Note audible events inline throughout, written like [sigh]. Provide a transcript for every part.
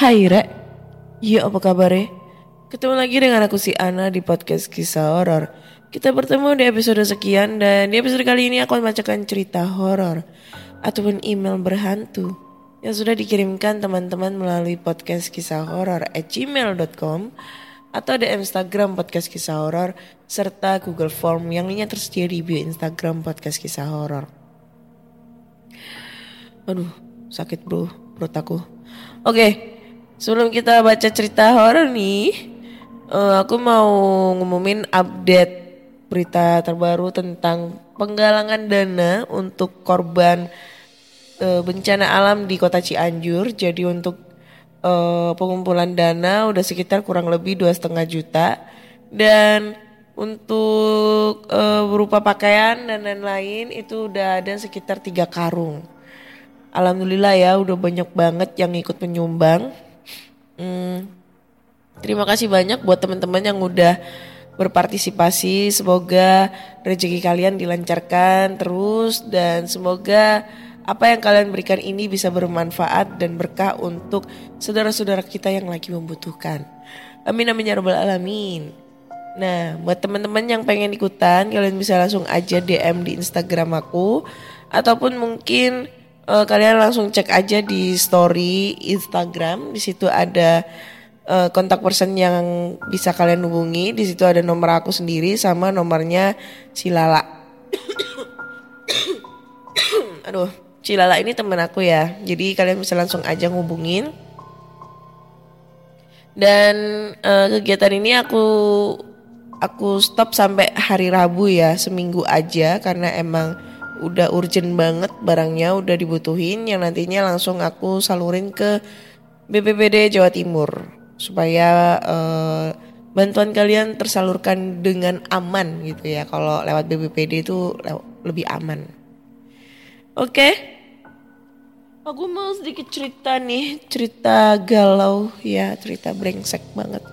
Hai Rek, iya apa kabar Ketemu lagi dengan aku si Ana di podcast kisah horor. Kita bertemu di episode sekian dan di episode kali ini aku membacakan cerita horor ataupun email berhantu yang sudah dikirimkan teman-teman melalui podcast kisah horor at gmail.com atau di Instagram podcast kisah horor serta Google Form yang linknya tersedia di bio Instagram podcast kisah horor. Aduh, sakit bro perut aku. Oke, sebelum kita baca cerita horor nih, eh, aku mau ngumumin update berita terbaru tentang penggalangan dana untuk korban eh, bencana alam di kota Cianjur. Jadi untuk eh, pengumpulan dana udah sekitar kurang lebih dua setengah juta dan untuk eh, berupa pakaian dan lain-lain itu udah ada sekitar tiga karung. Alhamdulillah ya udah banyak banget yang ikut menyumbang. Hmm, terima kasih banyak buat teman-teman yang udah berpartisipasi. Semoga rezeki kalian dilancarkan terus dan semoga apa yang kalian berikan ini bisa bermanfaat dan berkah untuk saudara-saudara kita yang lagi membutuhkan. Amin amin ya rabbal alamin. Nah, buat teman-teman yang pengen ikutan, kalian bisa langsung aja DM di Instagram aku ataupun mungkin eh, kalian langsung cek aja di story Instagram. Di situ ada eh, kontak person yang bisa kalian hubungi. Di situ ada nomor aku sendiri sama nomornya si Lala. [coughs] Aduh, si Lala ini temen aku ya. Jadi kalian bisa langsung aja ngubungin. Dan eh, kegiatan ini aku aku stop sampai hari Rabu ya, seminggu aja karena emang udah urgent banget barangnya udah dibutuhin yang nantinya langsung aku salurin ke BPBD Jawa Timur supaya eh, bantuan kalian tersalurkan dengan aman gitu ya. Kalau lewat BPBD itu lew- lebih aman. Oke. Aku mau sedikit cerita nih, cerita galau ya, cerita brengsek banget.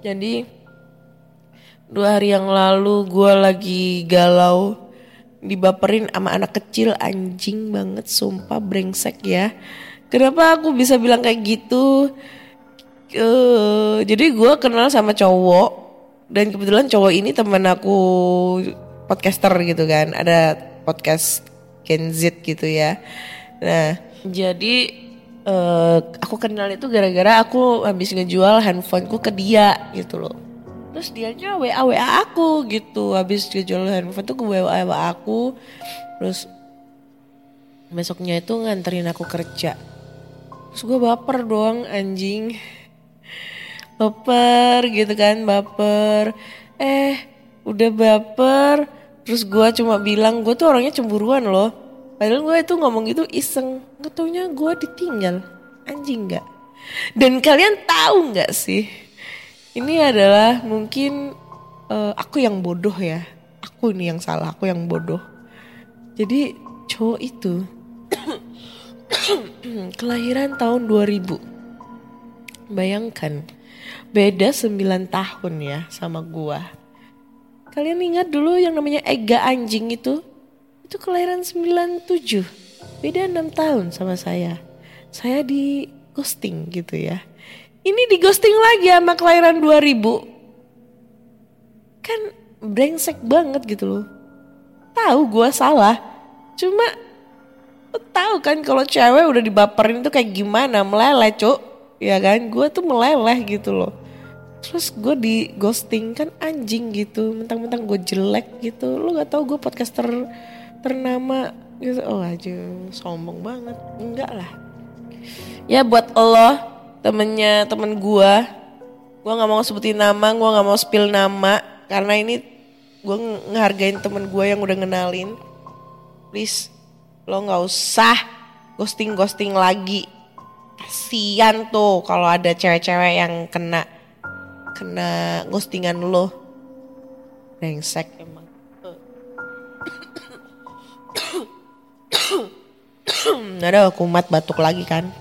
Jadi dua hari yang lalu gue lagi galau dibaperin sama anak kecil anjing banget sumpah brengsek ya. Kenapa aku bisa bilang kayak gitu? Eh, jadi gue kenal sama cowok dan kebetulan cowok ini teman aku podcaster gitu kan, ada podcast Gen gitu ya. Nah, jadi eh, aku kenal itu gara-gara aku habis ngejual handphoneku ke dia gitu loh. Terus dianya WA WA aku gitu, habis ngejual handphone tuh ke WA WA aku. Terus besoknya itu nganterin aku kerja. Terus gue baper doang anjing. [laughs] Baper gitu kan, baper. Eh, udah baper. Terus gue cuma bilang, gue tuh orangnya cemburuan loh. Padahal gue itu ngomong gitu iseng. Gak taunya gue ditinggal. Anjing gak? Dan kalian tahu nggak sih? Ini adalah mungkin eh, aku yang bodoh ya. Aku nih yang salah, aku yang bodoh. Jadi cowok itu [coughs] kelahiran tahun 2000. Bayangkan, beda 9 tahun ya sama gua. Kalian ingat dulu yang namanya Ega anjing itu? Itu kelahiran 97. Beda 6 tahun sama saya. Saya di ghosting gitu ya. Ini di ghosting lagi sama kelahiran 2000. Kan brengsek banget gitu loh. Tahu gua salah. Cuma tahu kan kalau cewek udah dibaperin tuh kayak gimana? Meleleh cuk. Ya kan? Gue tuh meleleh gitu loh. Terus gue di ghosting kan anjing gitu. Mentang-mentang gue jelek gitu. Lo gak tahu gue podcaster ternama gitu. Oh aja sombong banget. Enggak lah. Ya buat Allah temennya temen gue gue nggak mau sebutin nama gue nggak mau spill nama karena ini gue ngehargain temen gue yang udah ngenalin. Please lo nggak usah ghosting ghosting lagi. Kasian tuh kalau ada cewek-cewek yang kena kena ghostingan lo. Brengsek emang. [coughs] Ada kumat batuk lagi kan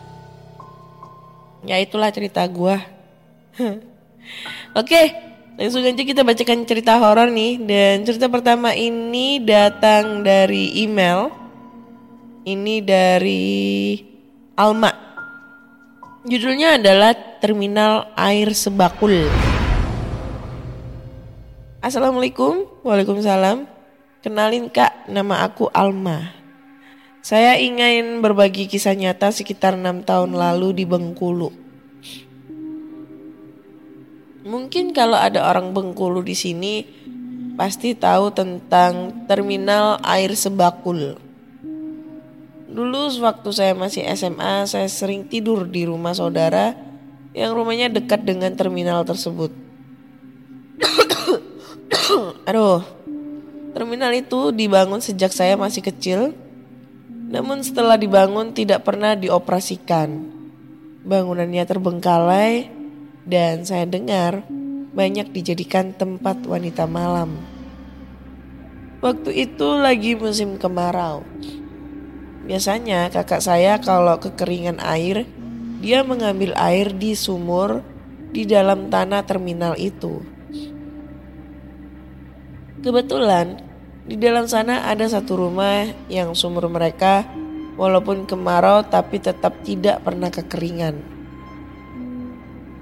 ya itulah cerita gua [laughs] oke langsung aja kita bacakan cerita horor nih dan cerita pertama ini datang dari email ini dari Alma. Judulnya adalah Terminal Air Sebakul. Assalamualaikum, waalaikumsalam. Kenalin kak, nama aku Alma. Saya ingin berbagi kisah nyata sekitar enam tahun lalu di Bengkulu. Mungkin kalau ada orang Bengkulu di sini pasti tahu tentang terminal air Sebakul. Dulu waktu saya masih SMA, saya sering tidur di rumah saudara yang rumahnya dekat dengan terminal tersebut. [coughs] Aduh, terminal itu dibangun sejak saya masih kecil, namun setelah dibangun tidak pernah dioperasikan. Bangunannya terbengkalai dan saya dengar banyak dijadikan tempat wanita malam. Waktu itu lagi musim kemarau. Biasanya kakak saya kalau kekeringan air, dia mengambil air di sumur di dalam tanah terminal itu. Kebetulan di dalam sana ada satu rumah yang sumur mereka walaupun kemarau tapi tetap tidak pernah kekeringan.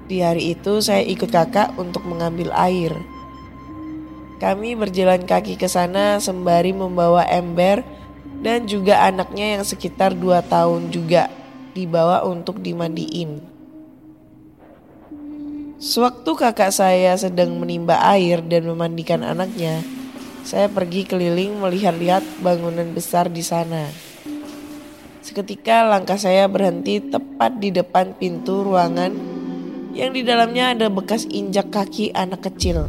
Di hari itu saya ikut kakak untuk mengambil air. Kami berjalan kaki ke sana sembari membawa ember dan juga anaknya yang sekitar 2 tahun juga dibawa untuk dimandiin. Sewaktu kakak saya sedang menimba air dan memandikan anaknya, saya pergi keliling melihat-lihat bangunan besar di sana. Seketika langkah saya berhenti tepat di depan pintu ruangan yang di dalamnya ada bekas injak kaki anak kecil.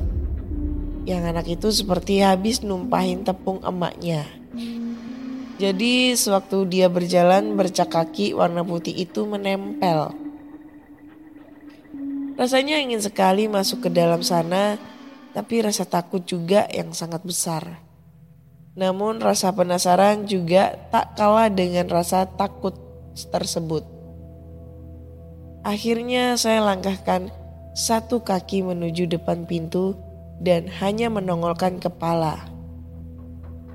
Yang anak itu seperti habis numpahin tepung emaknya. Jadi sewaktu dia berjalan bercak kaki warna putih itu menempel. Rasanya ingin sekali masuk ke dalam sana, tapi rasa takut juga yang sangat besar. Namun rasa penasaran juga tak kalah dengan rasa takut tersebut. Akhirnya saya langkahkan satu kaki menuju depan pintu dan hanya menongolkan kepala.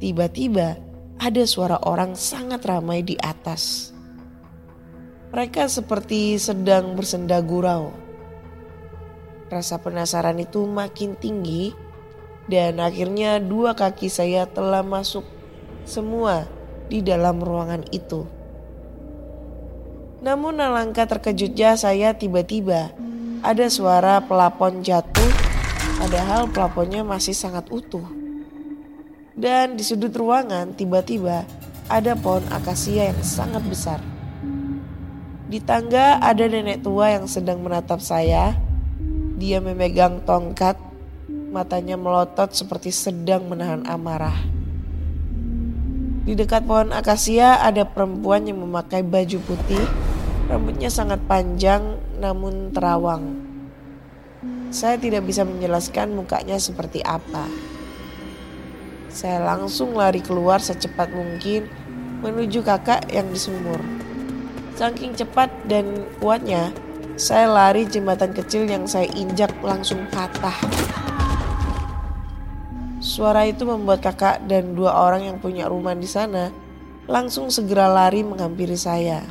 Tiba-tiba ada suara orang sangat ramai di atas. Mereka seperti sedang bersenda gurau. Rasa penasaran itu makin tinggi dan akhirnya dua kaki saya telah masuk semua di dalam ruangan itu. Namun alangkah terkejutnya saya tiba-tiba ada suara pelapon jatuh padahal pelaponnya masih sangat utuh. Dan di sudut ruangan tiba-tiba ada pohon akasia yang sangat besar. Di tangga ada nenek tua yang sedang menatap saya dia memegang tongkat, matanya melotot seperti sedang menahan amarah. Di dekat pohon akasia ada perempuan yang memakai baju putih, rambutnya sangat panjang namun terawang. Saya tidak bisa menjelaskan mukanya seperti apa. Saya langsung lari keluar secepat mungkin menuju kakak yang di sumur. Saking cepat dan kuatnya, saya lari jembatan kecil yang saya injak langsung patah. Suara itu membuat kakak dan dua orang yang punya rumah di sana langsung segera lari menghampiri saya.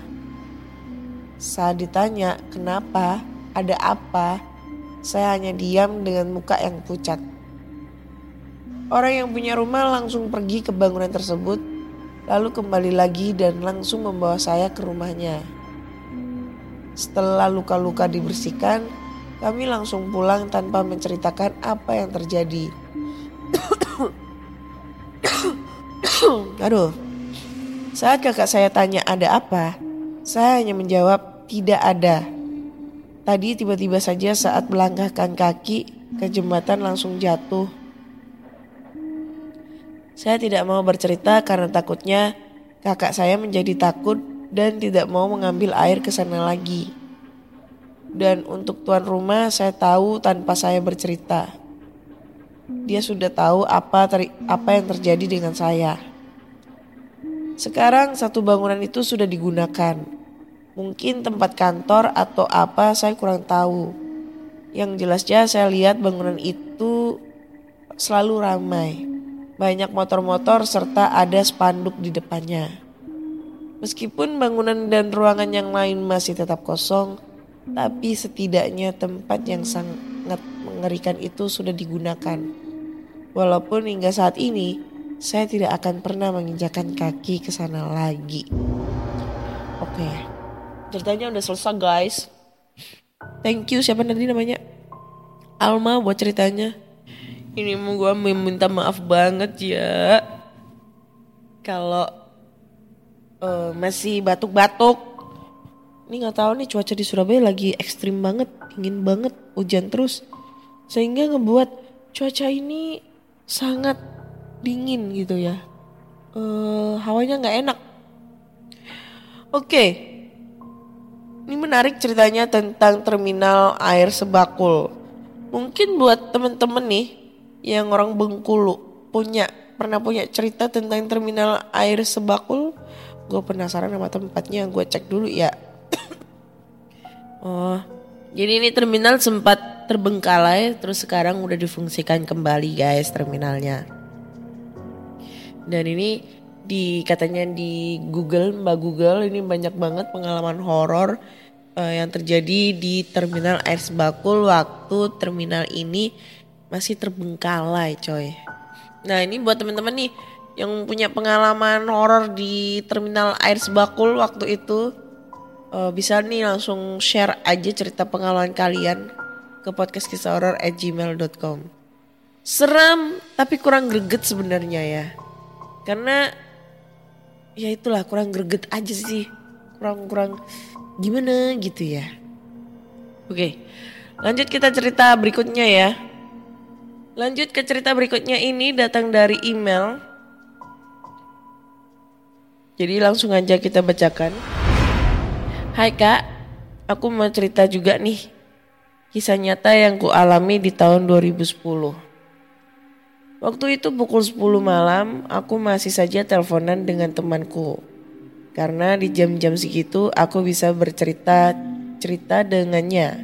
Saat ditanya kenapa, ada apa, saya hanya diam dengan muka yang pucat. Orang yang punya rumah langsung pergi ke bangunan tersebut, lalu kembali lagi dan langsung membawa saya ke rumahnya. Setelah luka-luka dibersihkan, kami langsung pulang tanpa menceritakan apa yang terjadi. [coughs] Aduh. Saat kakak saya tanya ada apa, saya hanya menjawab tidak ada. Tadi tiba-tiba saja saat melangkahkan kaki ke jembatan langsung jatuh. Saya tidak mau bercerita karena takutnya kakak saya menjadi takut dan tidak mau mengambil air ke sana lagi. Dan untuk tuan rumah saya tahu tanpa saya bercerita. Dia sudah tahu apa teri- apa yang terjadi dengan saya. Sekarang satu bangunan itu sudah digunakan. Mungkin tempat kantor atau apa saya kurang tahu. Yang jelasnya saya lihat bangunan itu selalu ramai. Banyak motor-motor serta ada spanduk di depannya. Meskipun bangunan dan ruangan yang lain masih tetap kosong, tapi setidaknya tempat yang sangat mengerikan itu sudah digunakan. Walaupun hingga saat ini saya tidak akan pernah menginjakan kaki ke sana lagi. Oke, ceritanya udah selesai guys. Thank you siapa tadi namanya? Alma buat ceritanya. Ini mau gue meminta maaf banget ya. Kalau eh, masih batuk-batuk. Ini nggak tahu nih cuaca di Surabaya lagi ekstrim banget, dingin banget, hujan terus. Sehingga ngebuat cuaca ini sangat dingin gitu ya. Eh hawanya nggak enak. Oke. Ini menarik ceritanya tentang terminal air Sebakul. Mungkin buat temen-temen nih yang orang Bengkulu punya pernah punya cerita tentang terminal air Sebakul. Gue penasaran sama tempatnya, gue cek dulu ya. oh, jadi ini terminal sempat terbengkalai, terus sekarang udah difungsikan kembali guys terminalnya. Dan ini di katanya di Google Mbak Google ini banyak banget pengalaman horor eh, yang terjadi di terminal air Sebakul waktu terminal ini masih terbengkalai coy. Nah ini buat teman-teman nih yang punya pengalaman horor di terminal air Sebakul waktu itu eh, bisa nih langsung share aja cerita pengalaman kalian ke podcast kisah horor at gmail.com. Serem tapi kurang greget sebenarnya ya. Karena ya itulah kurang greget aja sih. Kurang-kurang gimana gitu ya. Oke, lanjut kita cerita berikutnya ya. Lanjut ke cerita berikutnya ini datang dari email. Jadi langsung aja kita bacakan. Hai kak, aku mau cerita juga nih. Kisah nyata yang ku alami di tahun 2010. Waktu itu pukul 10 malam, aku masih saja teleponan dengan temanku. Karena di jam-jam segitu aku bisa bercerita cerita dengannya.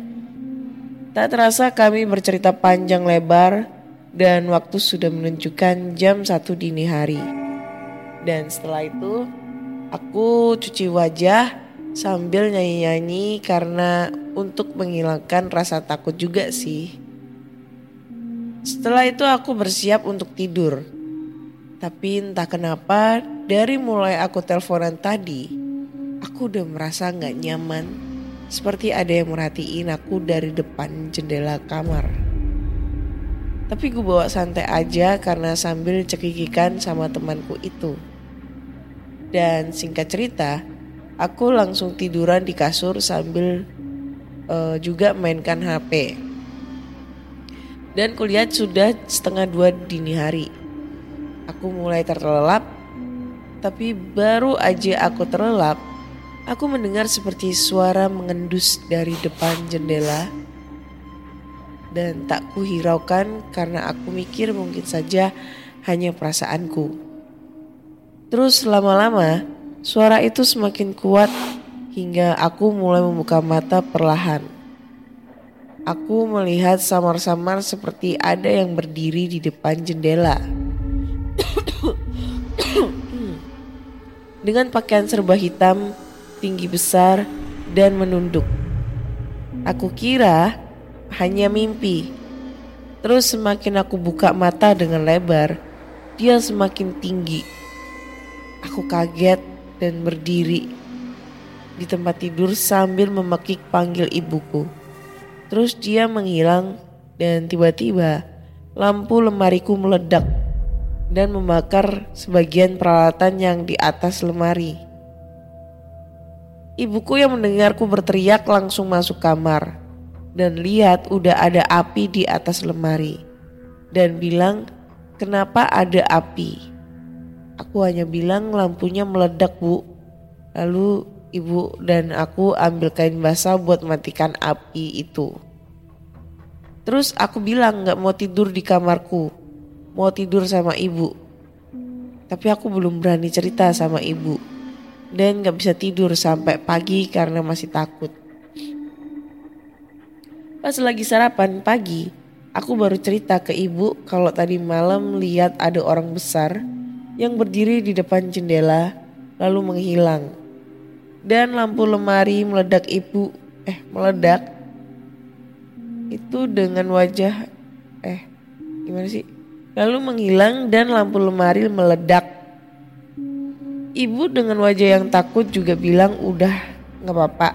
Tak terasa kami bercerita panjang lebar dan waktu sudah menunjukkan jam satu dini hari. Dan setelah itu aku cuci wajah sambil nyanyi-nyanyi karena untuk menghilangkan rasa takut juga sih. Setelah itu aku bersiap untuk tidur. Tapi entah kenapa dari mulai aku teleponan tadi, aku udah merasa nggak nyaman. Seperti ada yang merhatiin aku dari depan jendela kamar. Tapi gue bawa santai aja karena sambil cekikikan sama temanku itu. Dan singkat cerita, aku langsung tiduran di kasur sambil eh, juga mainkan HP. Dan kulihat sudah setengah dua dini hari. Aku mulai terlelap, tapi baru aja aku terlelap, aku mendengar seperti suara mengendus dari depan jendela. Dan tak kuhiraukan karena aku mikir mungkin saja hanya perasaanku. Terus lama-lama suara itu semakin kuat hingga aku mulai membuka mata perlahan. Aku melihat samar-samar seperti ada yang berdiri di depan jendela. [coughs] Dengan pakaian serba hitam, tinggi besar, dan menunduk. Aku kira hanya mimpi. Terus semakin aku buka mata dengan lebar, dia semakin tinggi. Aku kaget dan berdiri di tempat tidur sambil memekik panggil ibuku. Terus dia menghilang dan tiba-tiba lampu lemariku meledak dan membakar sebagian peralatan yang di atas lemari. Ibuku yang mendengarku berteriak langsung masuk kamar dan lihat udah ada api di atas lemari dan bilang kenapa ada api. Aku hanya bilang lampunya meledak bu. Lalu ibu dan aku ambil kain basah buat matikan api itu. Terus aku bilang gak mau tidur di kamarku. Mau tidur sama ibu. Tapi aku belum berani cerita sama ibu. Dan gak bisa tidur sampai pagi karena masih takut. Pas lagi sarapan pagi, aku baru cerita ke ibu kalau tadi malam lihat ada orang besar yang berdiri di depan jendela lalu menghilang. Dan lampu lemari meledak ibu, eh meledak. Itu dengan wajah, eh gimana sih? Lalu menghilang dan lampu lemari meledak. Ibu dengan wajah yang takut juga bilang udah nggak apa-apa.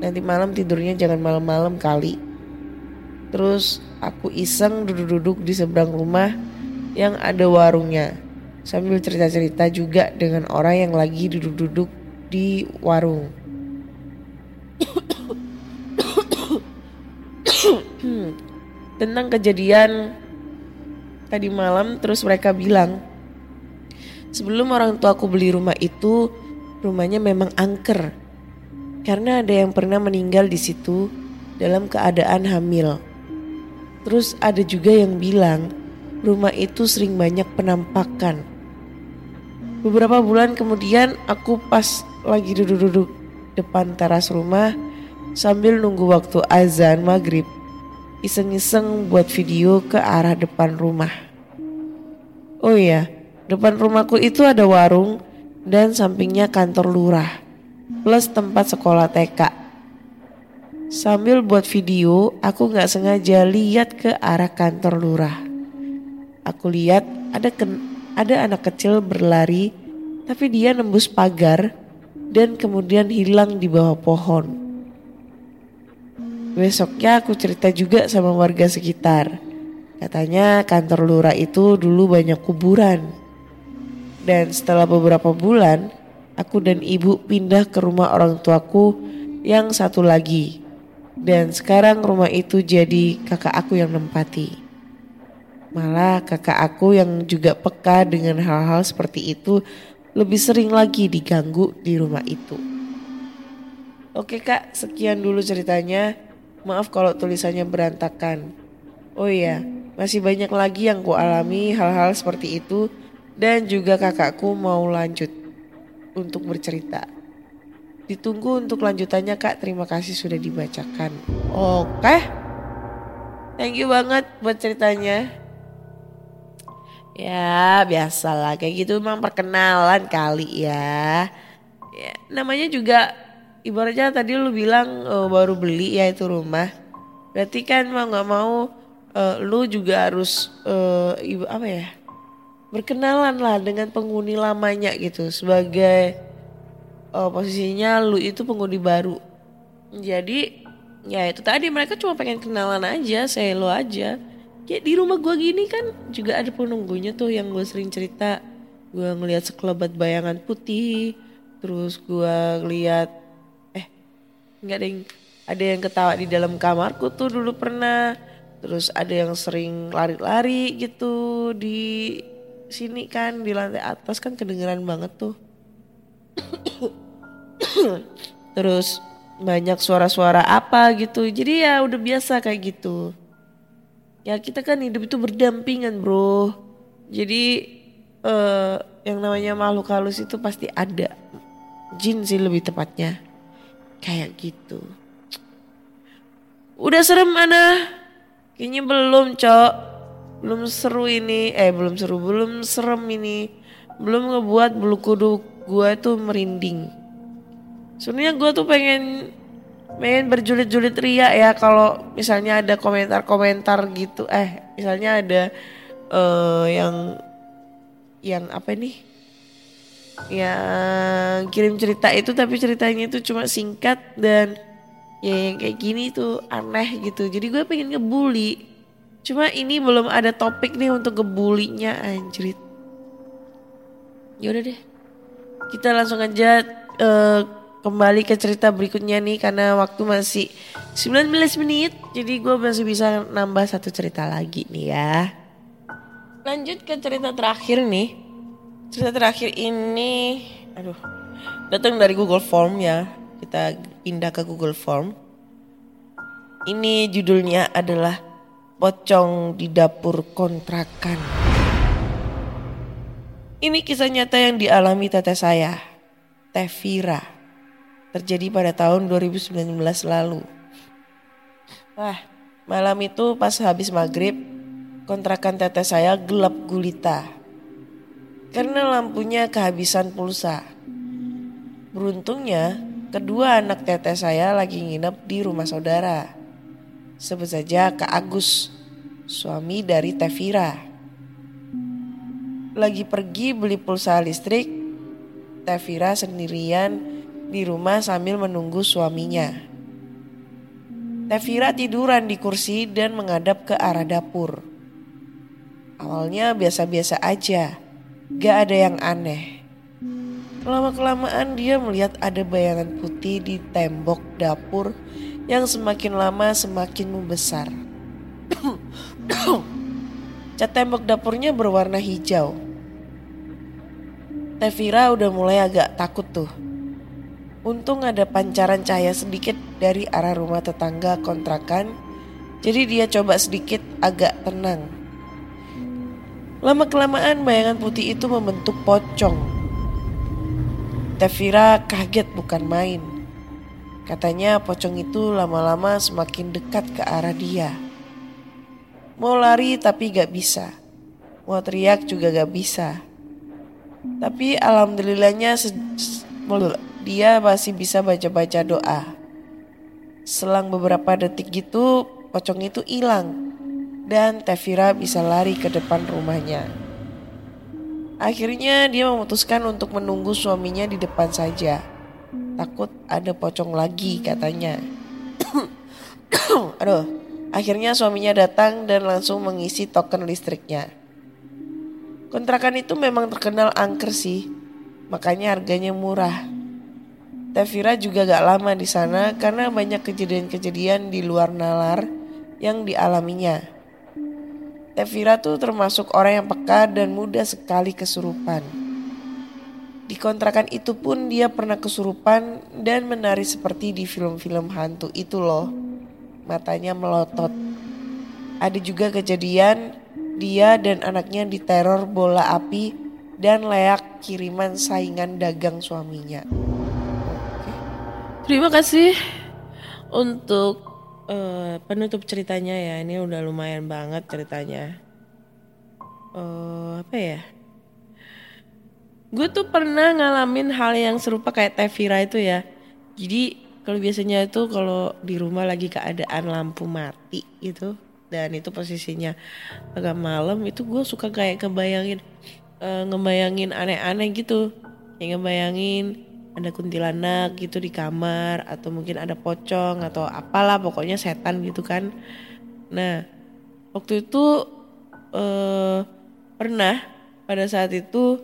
Nanti malam tidurnya jangan malam-malam kali. Terus aku iseng duduk-duduk di seberang rumah yang ada warungnya. Sambil cerita-cerita juga dengan orang yang lagi duduk-duduk di warung. Tentang kejadian tadi malam terus mereka bilang sebelum orang tuaku beli rumah itu rumahnya memang angker karena ada yang pernah meninggal di situ dalam keadaan hamil. Terus ada juga yang bilang rumah itu sering banyak penampakan. Beberapa bulan kemudian aku pas lagi duduk-duduk depan teras rumah sambil nunggu waktu azan maghrib. Iseng-iseng buat video ke arah depan rumah. Oh iya, depan rumahku itu ada warung dan sampingnya kantor lurah. Plus tempat sekolah TK. Sambil buat video, aku nggak sengaja lihat ke arah kantor lurah. Aku lihat ada ken ada anak kecil berlari, tapi dia nembus pagar dan kemudian hilang di bawah pohon. Besoknya aku cerita juga sama warga sekitar. Katanya kantor lurah itu dulu banyak kuburan. Dan setelah beberapa bulan, aku dan ibu pindah ke rumah orang tuaku yang satu lagi. Dan sekarang rumah itu jadi kakak aku yang nempati. Malah kakak aku yang juga peka dengan hal-hal seperti itu lebih sering lagi diganggu di rumah itu. Oke kak, sekian dulu ceritanya. Maaf kalau tulisannya berantakan. Oh iya, masih banyak lagi yang ku alami hal-hal seperti itu dan juga kakakku mau lanjut untuk bercerita. Ditunggu untuk lanjutannya kak, terima kasih sudah dibacakan. Oke, thank you banget buat ceritanya. Ya biasalah kayak gitu memang perkenalan kali ya. ya namanya juga ibaratnya tadi lu bilang uh, baru beli ya itu rumah. Berarti kan mau nggak mau uh, lu juga harus uh, ibu apa ya berkenalan lah dengan penghuni lamanya gitu sebagai uh, posisinya lu itu penghuni baru. Jadi ya itu tadi mereka cuma pengen kenalan aja, saya lu aja ya di rumah gue gini kan juga ada penunggunya tuh yang gue sering cerita. Gue ngelihat sekelebat bayangan putih terus gue ngeliat eh nggak ada yang ada yang ketawa di dalam kamarku tuh dulu pernah. Terus ada yang sering lari-lari gitu di sini kan di lantai atas kan kedengeran banget tuh. [coughs] Terus banyak suara-suara apa gitu. Jadi ya udah biasa kayak gitu ya kita kan hidup itu berdampingan bro jadi eh yang namanya makhluk halus itu pasti ada. Jin sih lebih tepatnya. Kayak gitu. Udah serem Ana? Kayaknya belum, Cok. Belum seru ini. Eh, belum seru, belum serem ini. Belum ngebuat bulu kuduk gue tuh merinding. Sebenarnya gue tuh pengen pengen berjulit-julit ria ya kalau misalnya ada komentar-komentar gitu. Eh, misalnya ada eh yang yang apa nih? Yang kirim cerita itu tapi ceritanya itu cuma singkat dan ya yang kayak gini tuh aneh gitu. Jadi gue pengen ngebully. Cuma ini belum ada topik nih untuk ngebulinya anjrit. Yaudah deh. Kita langsung aja eh, kembali ke cerita berikutnya nih karena waktu masih 19 menit. Jadi gue masih bisa nambah satu cerita lagi nih ya. Lanjut ke cerita terakhir nih. Cerita terakhir ini, aduh, datang dari Google Form ya. Kita pindah ke Google Form. Ini judulnya adalah Pocong di Dapur Kontrakan. Ini kisah nyata yang dialami teteh saya, Teh Vira. Terjadi pada tahun 2019 lalu. Wah, malam itu pas habis maghrib, kontrakan teteh saya gelap gulita karena lampunya kehabisan pulsa. Beruntungnya, kedua anak teteh saya lagi nginep di rumah saudara. Sebut saja Kak Agus, suami dari Tevira. Lagi pergi beli pulsa listrik, Tevira sendirian di rumah sambil menunggu suaminya. Tevira tiduran di kursi dan menghadap ke arah dapur. Awalnya biasa-biasa aja Gak ada yang aneh. Lama-kelamaan dia melihat ada bayangan putih di tembok dapur yang semakin lama semakin membesar. [coughs] Cat tembok dapurnya berwarna hijau. Tevira udah mulai agak takut tuh. Untung ada pancaran cahaya sedikit dari arah rumah tetangga kontrakan, jadi dia coba sedikit agak tenang. Lama kelamaan bayangan putih itu membentuk pocong. Tevira kaget bukan main. Katanya pocong itu lama-lama semakin dekat ke arah dia. Mau lari tapi gak bisa. Mau teriak juga gak bisa. Tapi alhamdulillahnya dia masih bisa baca-baca doa. Selang beberapa detik gitu pocong itu hilang dan Tevira bisa lari ke depan rumahnya. Akhirnya dia memutuskan untuk menunggu suaminya di depan saja. Takut ada pocong lagi katanya. [coughs] Aduh, akhirnya suaminya datang dan langsung mengisi token listriknya. Kontrakan itu memang terkenal angker sih, makanya harganya murah. Tevira juga gak lama di sana karena banyak kejadian-kejadian di luar nalar yang dialaminya. Tevira tuh termasuk orang yang peka dan mudah sekali kesurupan. Di kontrakan itu pun dia pernah kesurupan dan menari seperti di film-film hantu itu loh. Matanya melotot. Ada juga kejadian dia dan anaknya diteror bola api dan layak kiriman saingan dagang suaminya. Terima kasih untuk uh, penutup ceritanya ya. Ini udah lumayan banget ceritanya. Uh, apa ya? Gue tuh pernah ngalamin hal yang serupa kayak Tevira itu ya. Jadi kalau biasanya itu kalau di rumah lagi keadaan lampu mati gitu dan itu posisinya agak malam itu gue suka kayak kebayangin uh, ngebayangin aneh-aneh gitu. Yang ngebayangin ada kuntilanak gitu di kamar atau mungkin ada pocong atau apalah pokoknya setan gitu kan. Nah, waktu itu eh, pernah pada saat itu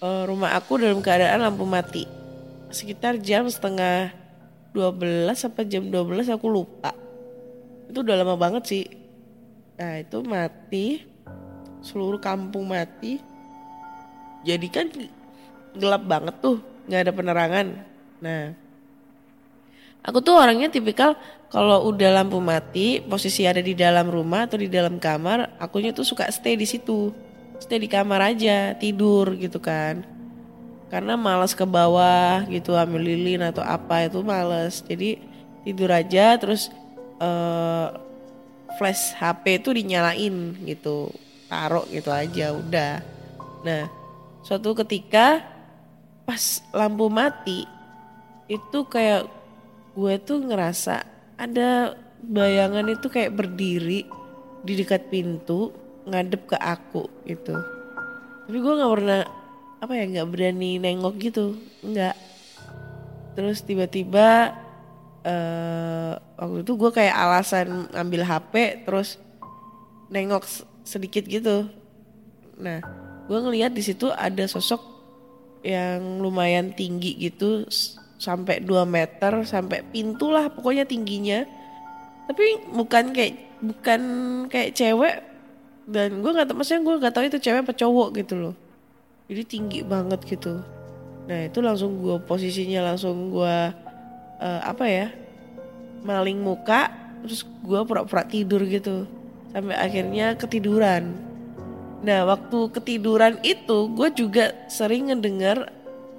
eh, rumah aku dalam keadaan lampu mati. Sekitar jam setengah 12 sampai jam 12 aku lupa. Itu udah lama banget sih. Nah, itu mati. Seluruh kampung mati. Jadi kan gelap banget tuh nggak ada penerangan. Nah, aku tuh orangnya tipikal kalau udah lampu mati, posisi ada di dalam rumah atau di dalam kamar, akunya tuh suka stay di situ. stay di kamar aja tidur gitu kan. Karena malas ke bawah gitu ambil lilin atau apa itu males. Jadi tidur aja terus eh, flash HP itu dinyalain gitu. Taruh gitu aja udah. Nah suatu ketika pas lampu mati itu kayak gue tuh ngerasa ada bayangan itu kayak berdiri di dekat pintu ngadep ke aku gitu. Tapi gue nggak pernah apa ya nggak berani nengok gitu nggak. Terus tiba-tiba eh waktu itu gue kayak alasan ambil HP terus nengok sedikit gitu. Nah gue ngelihat di situ ada sosok yang lumayan tinggi gitu sampai 2 meter sampai pintu lah pokoknya tingginya. Tapi bukan kayak bukan kayak cewek dan gue nggak tahu maksudnya gue nggak tahu itu cewek apa cowok gitu loh. Jadi tinggi banget gitu. Nah itu langsung gue posisinya langsung gue eh, apa ya maling muka terus gue pura-pura tidur gitu. Sampai akhirnya ketiduran nah waktu ketiduran itu gue juga sering ngedengar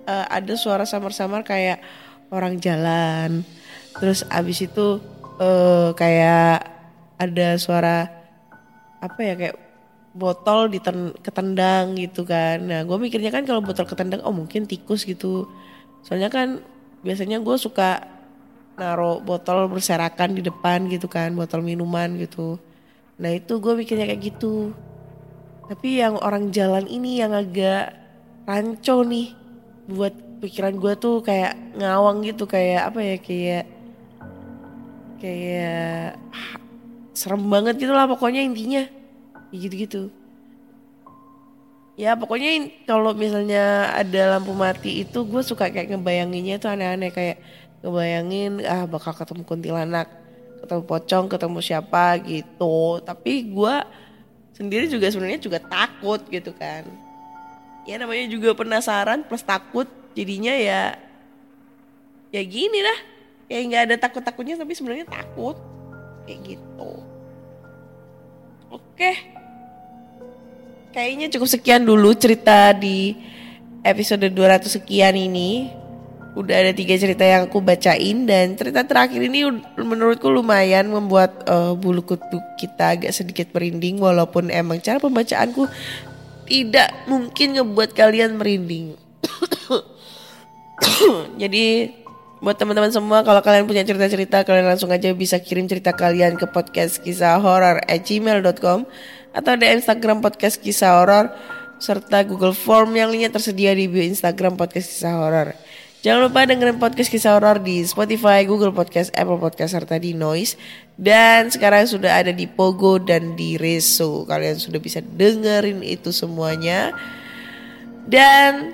eh, ada suara samar-samar kayak orang jalan terus abis itu eh, kayak ada suara apa ya kayak botol diten ketendang gitu kan. Nah gue mikirnya kan kalau botol ketendang oh mungkin tikus gitu. Soalnya kan biasanya gue suka naruh botol berserakan di depan gitu kan, botol minuman gitu. Nah itu gue mikirnya kayak gitu. Tapi yang orang jalan ini yang agak rancu nih buat pikiran gue tuh kayak ngawang gitu kayak apa ya kayak kayak ah, serem banget gitu lah pokoknya intinya. Ya gitu-gitu. Ya pokoknya kalau misalnya ada lampu mati itu gue suka kayak ngebayanginnya itu aneh-aneh kayak ngebayangin ah bakal ketemu kuntilanak ketemu pocong ketemu siapa gitu. Tapi gue sendiri juga sebenarnya juga takut gitu kan. Ya namanya juga penasaran plus takut jadinya ya ya gini lah kayak nggak ada takut takutnya tapi sebenarnya takut. Kayak gitu. Oke. Kayaknya cukup sekian dulu cerita di episode 200 sekian ini udah ada tiga cerita yang aku bacain dan cerita terakhir ini menurutku lumayan membuat eh, bulu kuduk kita agak sedikit merinding walaupun emang cara pembacaanku tidak mungkin ngebuat kalian merinding [coughs] jadi buat teman-teman semua kalau kalian punya cerita-cerita kalian langsung aja bisa kirim cerita kalian ke podcast kisah horor at gmail.com atau di Instagram podcast kisah horor serta Google Form yang linknya tersedia di bio Instagram podcast kisah horor. Jangan lupa dengerin podcast kisah horor di Spotify, Google Podcast, Apple Podcast serta di Noise. Dan sekarang sudah ada di Pogo dan di Reso. Kalian sudah bisa dengerin itu semuanya. Dan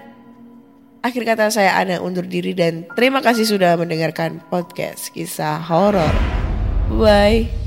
akhir kata saya Ana undur diri dan terima kasih sudah mendengarkan podcast kisah horor. Bye.